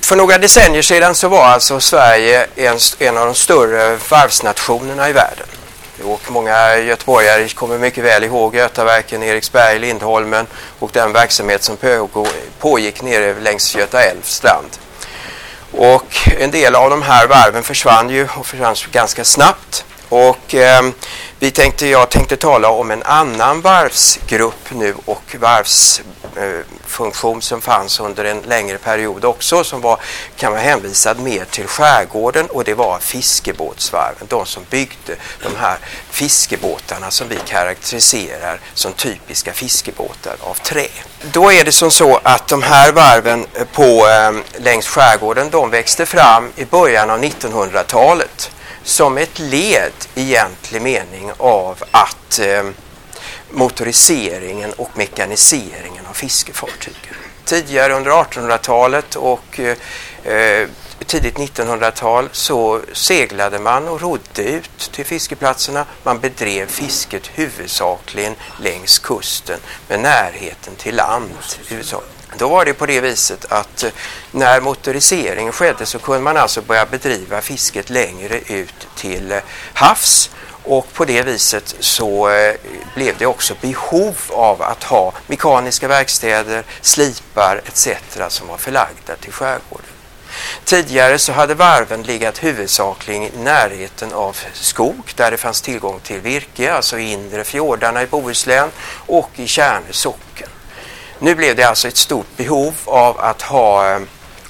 för några decennier sedan så var alltså Sverige en, en av de större varvsnationerna i världen. Och många göteborgare kommer mycket väl ihåg Götaverken, Eriksberg, Lindholmen och den verksamhet som pågick nere längs Göta älvs strand. Och en del av de här varven försvann ju och försvann ganska snabbt. Och eh, vi tänkte, jag tänkte tala om en annan varvsgrupp nu och varvsfunktion eh, som fanns under en längre period också som var, kan vara hänvisad mer till skärgården och det var fiskebåtsvarven. De som byggde de här fiskebåtarna som vi karaktäriserar som typiska fiskebåtar av trä. Då är det som så att de här varven på, eh, längs skärgården de växte fram i början av 1900-talet som ett led i egentlig mening av att eh, motoriseringen och mekaniseringen av fiskefartygen. Tidigare under 1800-talet och eh, eh tidigt 1900-tal så seglade man och rodde ut till fiskeplatserna. Man bedrev fisket huvudsakligen längs kusten med närheten till land. Huvudsakligen. Då var det på det viset att eh, när motoriseringen skedde så kunde man alltså börja bedriva fisket längre ut till eh, havs och på det viset så eh, blev det också behov av att ha mekaniska verkstäder, slipar etc. som var förlagda till skärgården. Tidigare så hade varven legat huvudsakligen i närheten av skog där det fanns tillgång till virke, alltså i inre fjordarna i Bohuslän och i Tjärnö socken. Nu blev det alltså ett stort behov av att ha eh,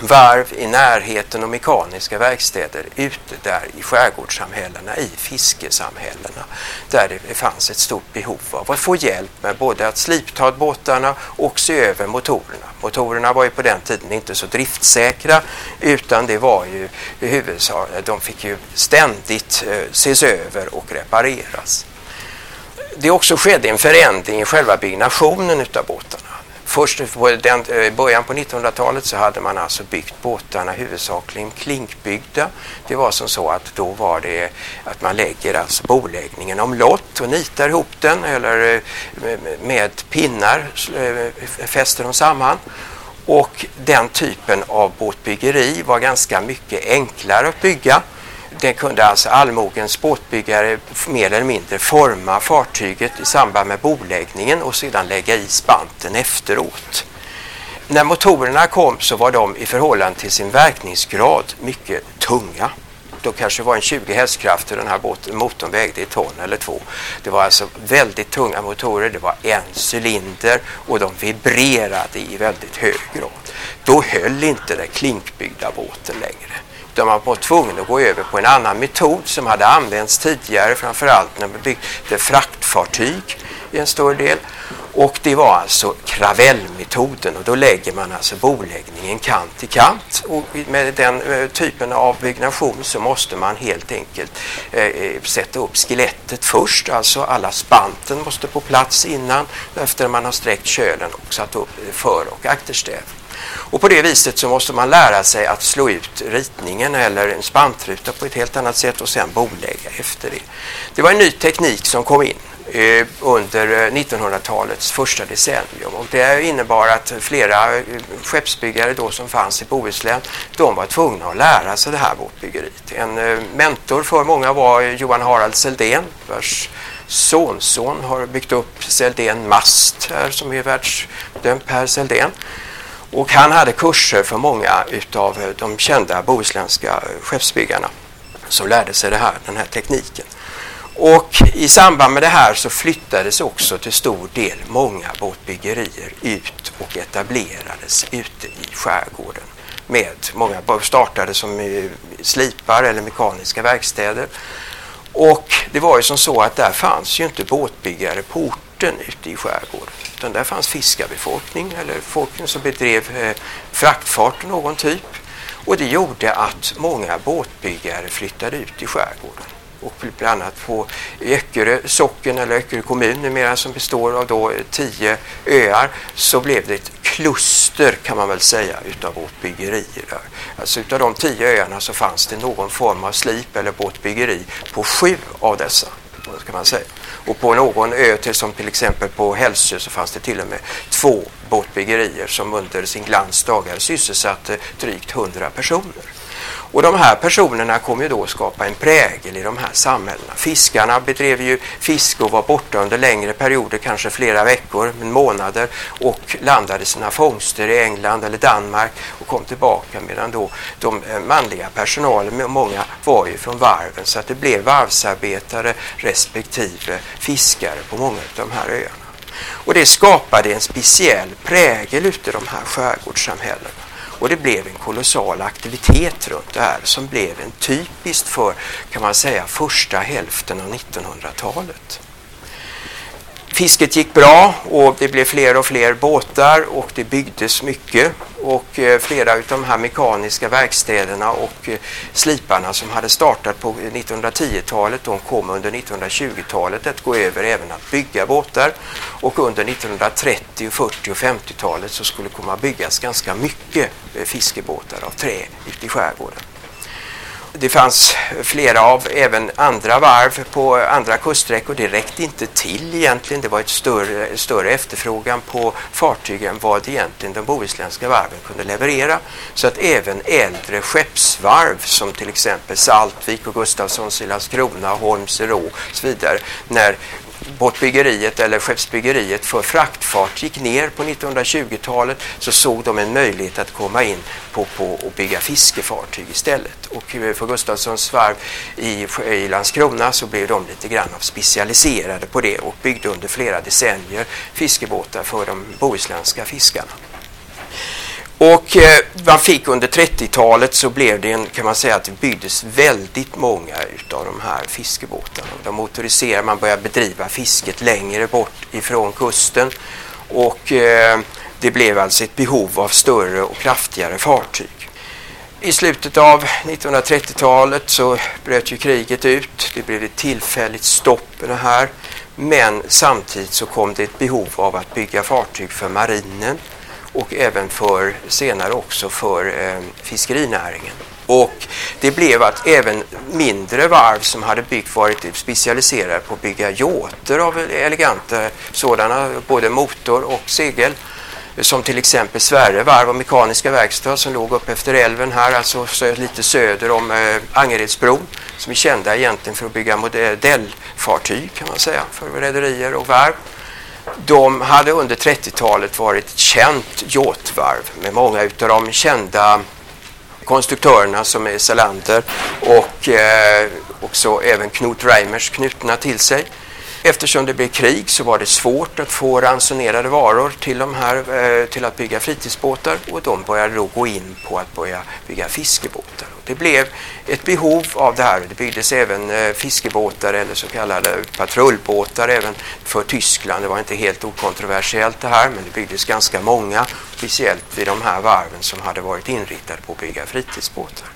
varv i närheten och mekaniska verkstäder ute där i skärgårdssamhällena, i fiskesamhällena där det fanns ett stort behov av att få hjälp med både att slipta båtarna och se över motorerna. Motorerna var ju på den tiden inte så driftsäkra utan det var ju i huvudsak, de fick ju ständigt eh, ses över och repareras. Det också skedde en förändring i själva byggnationen utav båtarna. Först eh, i början på 1900-talet så hade man alltså byggt båtarna huvudsakligen klinkbyggda. Det var som så att då var det att man lägger alltså boläggningen omlott och nitar ihop den eller eh, med pinnar eh, fäster dem samman. Och den typen av båtbyggeri var ganska mycket enklare att bygga det kunde alltså allmogens båtbyggare mer eller mindre forma fartyget i samband med boläggningen och sedan lägga i spanten efteråt. När motorerna kom så var de i förhållande till sin verkningsgrad mycket tunga. Då kanske var en 20 hästkrafter den här båten, motorn vägde ett ton eller två. Det var alltså väldigt tunga motorer, det var en cylinder och de vibrerade i väldigt hög grad. Då höll inte den klinkbyggda båten längre utan man var tvungen att gå över på en annan metod som hade använts tidigare, framförallt när man byggde fraktfartyg i en stor del. Och det var alltså kravellmetoden och då lägger man alltså boläggningen kant till kant och med den eh, typen av byggnation så måste man helt enkelt eh, sätta upp skelettet först, alltså alla spanten måste på plats innan efter man har sträckt kölen och satt upp för och akterstäv. Och på det viset så måste man lära sig att slå ut ritningen eller en spantruta på ett helt annat sätt och sen bolägga efter det. Det var en ny teknik som kom in eh, under eh, 1900-talets första decennium och det innebar att flera eh, skeppsbyggare då som fanns i Bohuslän de var tvungna att lära sig det här båtbyggeriet. En eh, mentor för många var Johan Harald Seldén vars sonson har byggt upp Seldén Mast här som är världsdömd Per Seldén. Och han hade kurser för många utav eh, de kända bohuslänska eh, skeppsbyggarna som lärde sig det här, den här tekniken. Och i samband med det här så flyttades också till stor del många båtbyggerier ut och etablerades ute i skärgården. Med många startade som eh, slipar eller mekaniska verkstäder. Och det var ju som så att där fanns ju inte båtbyggare på orten ute i skärgården utan där fanns fiskarbefolkning eller folk som bedrev eh, fraktfart av någon typ. Och det gjorde att många båtbyggare flyttade ut i skärgården. Och bland annat på Öckerö socken eller Öckerö kommun numera som består av då eh, tio öar så blev det ett kluster kan man väl säga utav båtbyggerier där. Alltså utav de tio öarna så fanns det någon form av slip eller båtbyggeri på sju av dessa kan man säga. Och på någon ö till, som till exempel på Hälsö så fanns det till och med två båtbyggerier som under sin glans dagar sysselsatte drygt 100 personer. Och de här personerna kom ju då att skapa en prägel i de här samhällena. Fiskarna bedrev ju fiske och var borta under längre perioder, kanske flera veckor, månader och landade sina fångster i England eller Danmark och kom tillbaka medan då de eh, manliga personalen, många var ju från varven så att det blev varvsarbetare respektive fiskare på många av de här öarna. Och det skapade en speciell prägel ute i de här skärgårdssamhällena. Och det blev en kolossal aktivitet runt det här som blev en typiskt för, kan man säga, första hälften av 1900-talet. Fisket gick bra och det blev fler och fler båtar och det byggdes mycket och eh, flera av de här mekaniska verkstäderna och eh, sliparna som hade startat på 1910-talet de kom under 1920-talet att gå över även att bygga båtar och under 1930-, 40 och 50-talet så skulle komma byggas ganska mycket eh, fiskebåtar av trä ute i skärgården. Det fanns flera av även andra varv på andra kuststräckor. Det räckte inte till egentligen. Det var ett större, större efterfrågan på fartygen vad egentligen de bohuslänska varven kunde leverera. Så att även äldre skeppsvarv som till exempel Saltvik och Gustafssons i Landskrona, Holms i Rå och så vidare. När båtbyggeriet eller skeppsbyggeriet för fraktfart gick ner på 1920-talet så såg de en möjlighet att komma in på, på och bygga fiskefartyg istället. Och eh, för Gustafssons varv i, i Landskrona så blev de lite grann specialiserade på det och byggde under flera decennier fiskebåtar för de bohuslänska fiskarna. Och eh, man fick under 30-talet så blev det en, kan man säga att det byggdes väldigt många utav de här fiskebåtarna. De motoriserade, man började bedriva fisket längre bort ifrån kusten och eh, det blev alltså ett behov av större och kraftigare fartyg. I slutet av 1930-talet så bröt ju kriget ut. Det blev ett tillfälligt stopp med det här. Men samtidigt så kom det ett behov av att bygga fartyg för marinen och även för senare också för eh, fiskerinäringen. Och det blev att även mindre varv som hade byggt varit specialiserade på att bygga yachter av eleganta sådana, både motor och segel. Som till exempel Sverre varv och mekaniska verkstad som låg upp efter älven här, alltså lite söder om eh, Angeredsbron. Som är kända egentligen för att bygga modellfartyg eh, kan man säga, för rederier och varv. De hade under 30-talet varit ett känt yachtvarv med många av de kända konstruktörerna som är Salander och eh, också även Knut Reimers knutna till sig. Eftersom det blev krig så var det svårt att få ransonerade varor till, de här, eh, till att bygga fritidsbåtar och de började då gå in på att börja bygga fiskebåtar. Det blev ett behov av det här. Det byggdes även eh, fiskebåtar eller så kallade patrullbåtar även för Tyskland. Det var inte helt okontroversiellt det här men det byggdes ganska många, speciellt vid de här varven som hade varit inriktade på att bygga fritidsbåtar.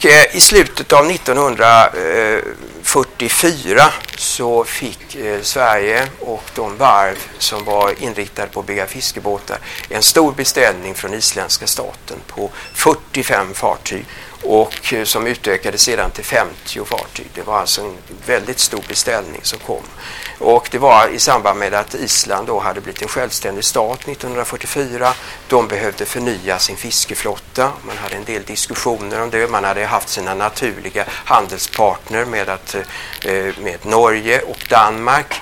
Och eh, i slutet av 1944 så fick eh, Sverige och de varv som var inriktade på att bygga fiskebåtar en stor beställning från isländska staten på 45 fartyg och eh, som utökades sedan till 50 fartyg. Det var alltså en väldigt stor beställning som kom. Och det var i samband med att Island då hade blivit en självständig stat 1944. De behövde förnya sin fiskeflotta. Man hade en del diskussioner om det. Man hade haft sina naturliga handelspartner med, att, eh, eh, med Norge och Danmark.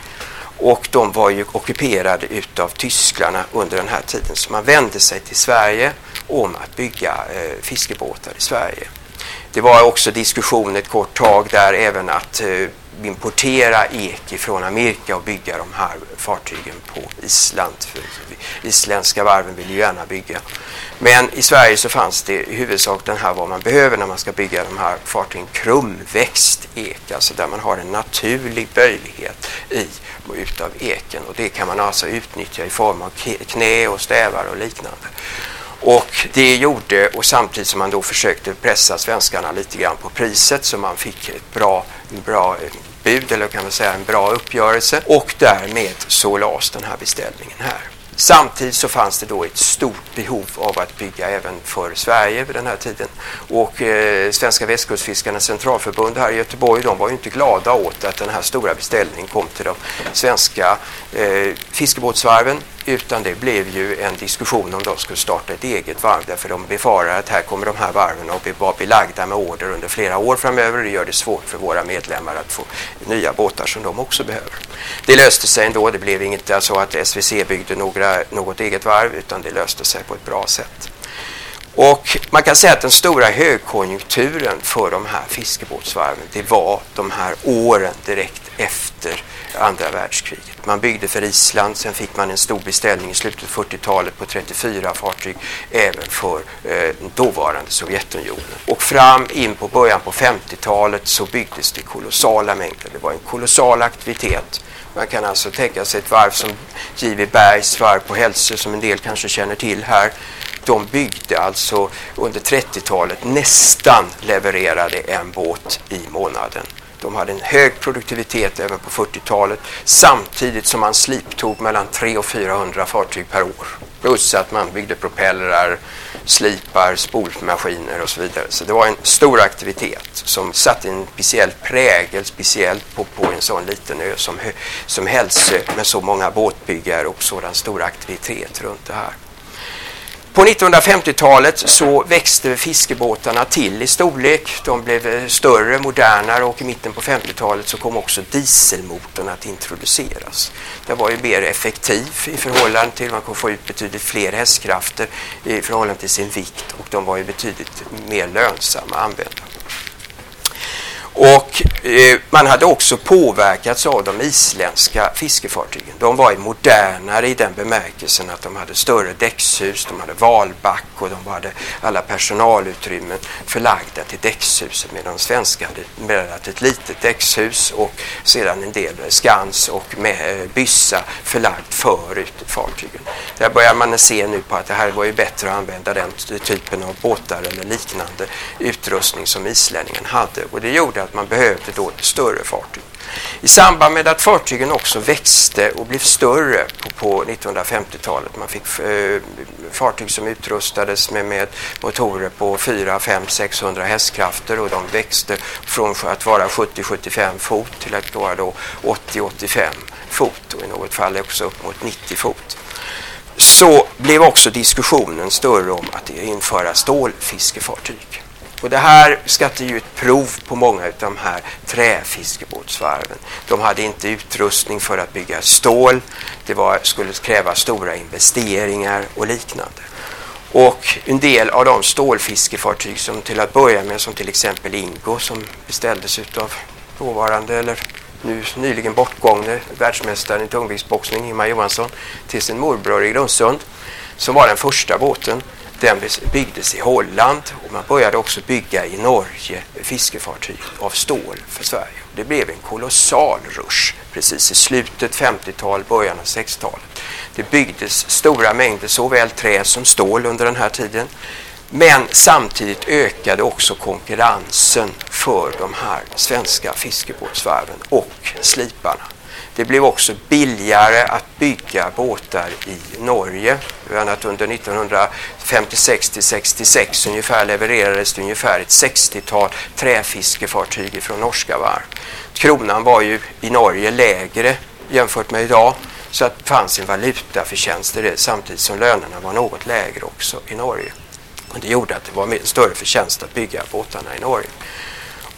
Och de var ju ockuperade utav tyskarna under den här tiden. Så man vände sig till Sverige om att bygga eh, fiskebåtar i Sverige. Det var också diskussion ett kort tag där även att eh, importera ek från Amerika och bygga de här fartygen på Island. För isländska varven vill ju gärna bygga. Men i Sverige så fanns det i huvudsak den här vad man behöver när man ska bygga de här fartygen, krumväxt ek, alltså där man har en naturlig böjlighet i och utav eken och det kan man alltså utnyttja i form av knä och stävar och liknande. Och det gjorde, och samtidigt som man då försökte pressa svenskarna lite grann på priset så man fick ett bra, bra eh, bud eller kan man säga en bra uppgörelse och därmed så lades den här beställningen här. Samtidigt så fanns det då ett stort behov av att bygga även för Sverige vid den här tiden. Och eh, Svenska västkustfiskarnas centralförbund här i Göteborg de var ju inte glada åt att den här stora beställningen kom till de svenska eh, fiskebåtsvarven utan det blev ju en diskussion om de skulle starta ett eget varv därför de befarar att här kommer de här varven att vara belagda med order under flera år framöver och det gör det svårt för våra medlemmar att få nya båtar som de också behöver. Det löste sig ändå, det blev inte så alltså att SVC byggde några, något eget varv utan det löste sig på ett bra sätt. Och man kan säga att den stora högkonjunkturen för de här fiskebåtsvarven det var de här åren direkt efter andra världskriget. Man byggde för Island, sen fick man en stor beställning i slutet av 40-talet på 34 fartyg även för eh, dåvarande Sovjetunionen. Och fram in på början på 50-talet så byggdes det kolossala mängder. Det var en kolossal aktivitet. Man kan alltså tänka sig ett varv som J.V. Bergs varv på Hälsö som en del kanske känner till här de byggde alltså under 30-talet nästan levererade en båt i månaden. De hade en hög produktivitet även på 40-talet samtidigt som man sliptog mellan 300 och 400 fartyg per år. Plus att man byggde propellrar, slipar, spolmaskiner och så vidare. Så det var en stor aktivitet som satte en speciell prägel speciellt på, på en sån liten ö som, som Hälsö med så många båtbyggare och sådan stor aktivitet runt det här. På 1950-talet så växte fiskebåtarna till i storlek. De blev eh, större, modernare och i mitten på 50-talet så kom också dieselmotorn att introduceras. Den var ju mer effektiv i förhållande till, man kunde få ut betydligt fler hästkrafter i förhållande till sin vikt och de var ju betydligt mer lönsamma att använda. Och eh, man hade också påverkats av de isländska fiskefartygen. De var modernare i den bemärkelsen att de hade större däckshus, de hade valback och de hade alla personalutrymmen förlagda till däckshuset medan de svenska hade relativt litet däckshus och sedan en del skans och med eh, byssa förlagd förut fartygen. Där börjar man se nu på att det här var ju bättre att använda den typen av båtar eller liknande utrustning som islänningen hade och det gjorde att man behövde då större fartyg. I samband med att fartygen också växte och blev större på, på 1950-talet, man fick eh, fartyg som utrustades med, med motorer på 4, 5, 600 hästkrafter och de växte från att vara 70-75 fot till att vara 80-85 fot och i något fall också upp mot 90 fot så blev också diskussionen större om att införa stålfiskefartyg. Och det här skatte ju ett prov på många av de här träfiskebåtsvarven. De hade inte utrustning för att bygga stål. Det var, skulle kräva stora investeringar och liknande. Och en del av de stålfiskefartyg som till att börja med, som till exempel Ingo som beställdes av dåvarande, eller nu nyligen bortgångne världsmästaren i tungviktsboxning Ingemar Johansson till sin morbror i Grundsund, som var den första båten den byggdes i Holland och man började också bygga i Norge fiskefartyg av stål för Sverige. Det blev en kolossal rush precis i slutet 50-tal, början av 60-talet. Det byggdes stora mängder såväl trä som stål under den här tiden. Men samtidigt ökade också konkurrensen för de här svenska fiskebåtsvarven och sliparna. Det blev också billigare att bygga båtar i Norge. Bland annat under 1956 till 66 ungefär levererades det ungefär ett 60-tal träfiskefartyg från norska varv. Kronan var ju i Norge lägre jämfört med idag så att det fanns en valutaförtjänst i det samtidigt som lönerna var något lägre också i Norge. Och det gjorde att det var större förtjänst att bygga båtarna i Norge.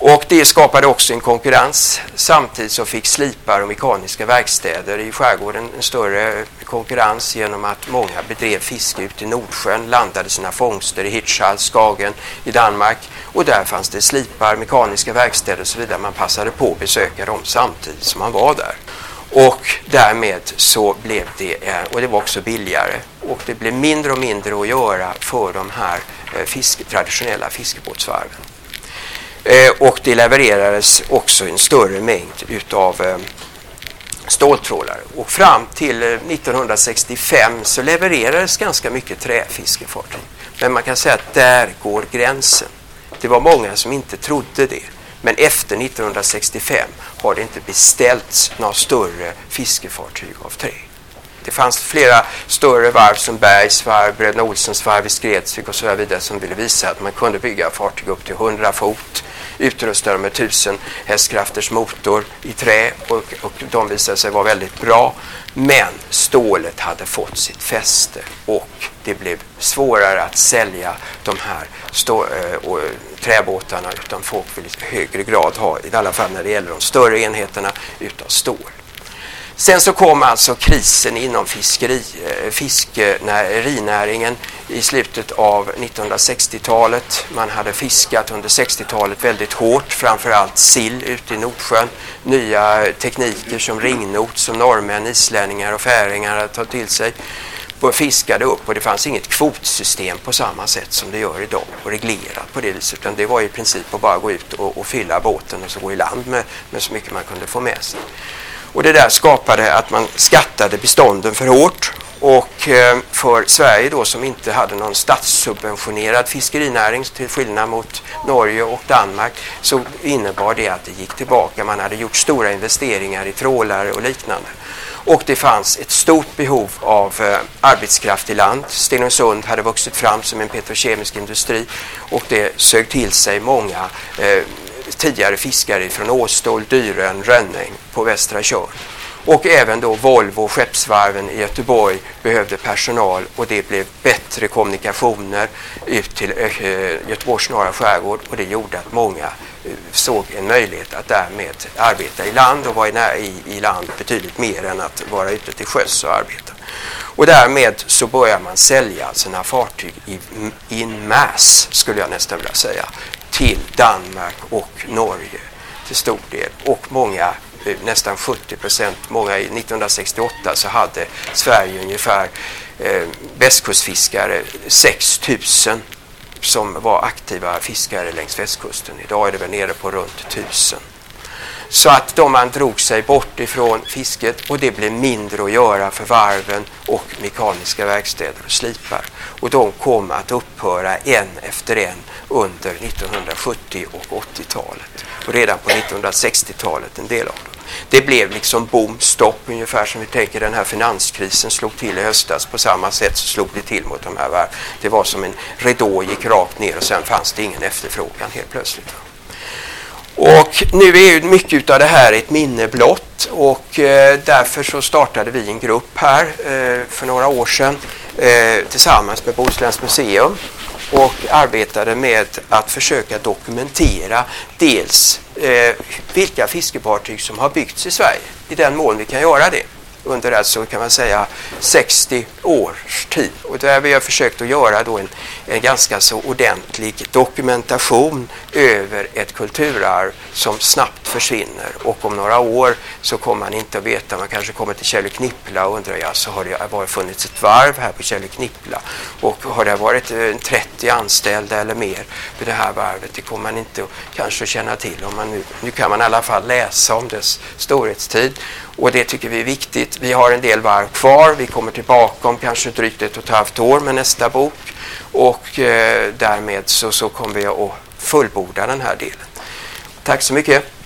Och det skapade också en konkurrens. Samtidigt så fick slipar och mekaniska verkstäder i skärgården en större konkurrens genom att många bedrev fiske ute i Nordsjön, landade sina fångster i Hirtshals, Skagen i Danmark och där fanns det slipar, mekaniska verkstäder och så vidare. Man passade på att besöka dem samtidigt som man var där. Och därmed så blev det, eh, och det var också billigare, och det blev mindre och mindre att göra för de här eh, fisk, traditionella fiskebåtsvarven. Eh, och det levererades också en större mängd utav eh, ståltrålare. Och fram till eh, 1965 så levererades ganska mycket träfiskefartyg. Men man kan säga att där går gränsen. Det var många som inte trodde det. Men efter 1965 har det inte beställts några större fiskefartyg av trä. Det fanns flera större varv som Bergs varv, Bröderna Olsens varv i Skredsvik och så vidare som ville visa att man kunde bygga fartyg upp till 100 fot utrustade med 1000 hästkrafters motor i trä och, och de visade sig vara väldigt bra. Men stålet hade fått sitt fäste och det blev svårare att sälja de här stå, äh, och, träbåtarna utan folk vill i högre grad ha, i alla fall när det gäller de större enheterna, utav stål. Sen så kom alltså krisen inom fiskeri, eh, fiskerinäringen i slutet av 1960-talet. Man hade fiskat under 60-talet väldigt hårt, framförallt sill ute i Nordsjön. Nya tekniker som ringnot som norrmän, islänningar och färingar hade tagit till sig och fiskade upp och det fanns inget kvotsystem på samma sätt som det gör idag och reglerat på det viset utan det var i princip att bara gå ut och, och fylla båten och så gå i land med, med så mycket man kunde få med sig. Och det där skapade att man skattade bestånden för hårt och eh, för Sverige då som inte hade någon statssubventionerad fiskerinäring till skillnad mot Norge och Danmark så innebar det att det gick tillbaka. Man hade gjort stora investeringar i trålare och liknande. Och det fanns ett stort behov av eh, arbetskraft i land. Stenungsund hade vuxit fram som en petrokemisk industri och det sög till sig många eh, tidigare fiskare från Åstol, Dyrön, Rönning på Västra Tjörn. Och även då Volvo och skeppsvarven i Göteborg behövde personal och det blev bättre kommunikationer ut till eh, Göteborgs norra skärgård och det gjorde att många eh, såg en möjlighet att därmed arbeta i land och vara i, i land betydligt mer än att vara ute till sjöss och arbeta. Och därmed så börjar man sälja sina fartyg i, in mass skulle jag nästan vilja säga till Danmark och Norge till stor del och många eh, nästan 70 procent, många 1968 så hade Sverige ungefär eh, västkustfiskare 6 000 som var aktiva fiskare längs västkusten. Idag är det väl nere på runt 1000. Så att de man drog sig bort ifrån fisket och det blev mindre att göra för varven och mekaniska verkstäder och slipar. Och de kom att upphöra en efter en under 1970 och 80-talet. Och redan på 1960-talet en del av dem. Det blev liksom boom, stopp, ungefär som vi tänker den här finanskrisen slog till i höstas. På samma sätt så slog det till mot de här varven. Det var som en ridå gick rakt ner och sen fanns det ingen efterfrågan helt plötsligt. Och nu är ju mycket av det här ett minne blott och eh, därför så startade vi en grupp här eh, för några år sedan eh, tillsammans med Bohusläns museum och arbetade med att försöka dokumentera dels eh, vilka fiskefartyg som har byggts i Sverige i den mån vi kan göra det under alltså kan man säga 60 års tid. Och där vi har försökt att göra då en, en ganska så ordentlig dokumentation över ett kulturarv som snabbt försvinner och om några år så kommer man inte att veta, man kanske kommer till Kjell Knippla och undrar ja, så har det varit funnits ett varv här på Kjell Knippla och har det varit eh, 30 anställda eller mer på det här varvet, det kommer man inte kanske känna till. Om man nu, nu kan man i alla fall läsa om dess storhetstid och det tycker vi är viktigt. Vi har en del varv kvar. Vi kommer tillbaka om kanske drygt ett och ett halvt år med nästa bok. Och eh, därmed så, så kommer vi att fullborda den här delen. Tack så mycket.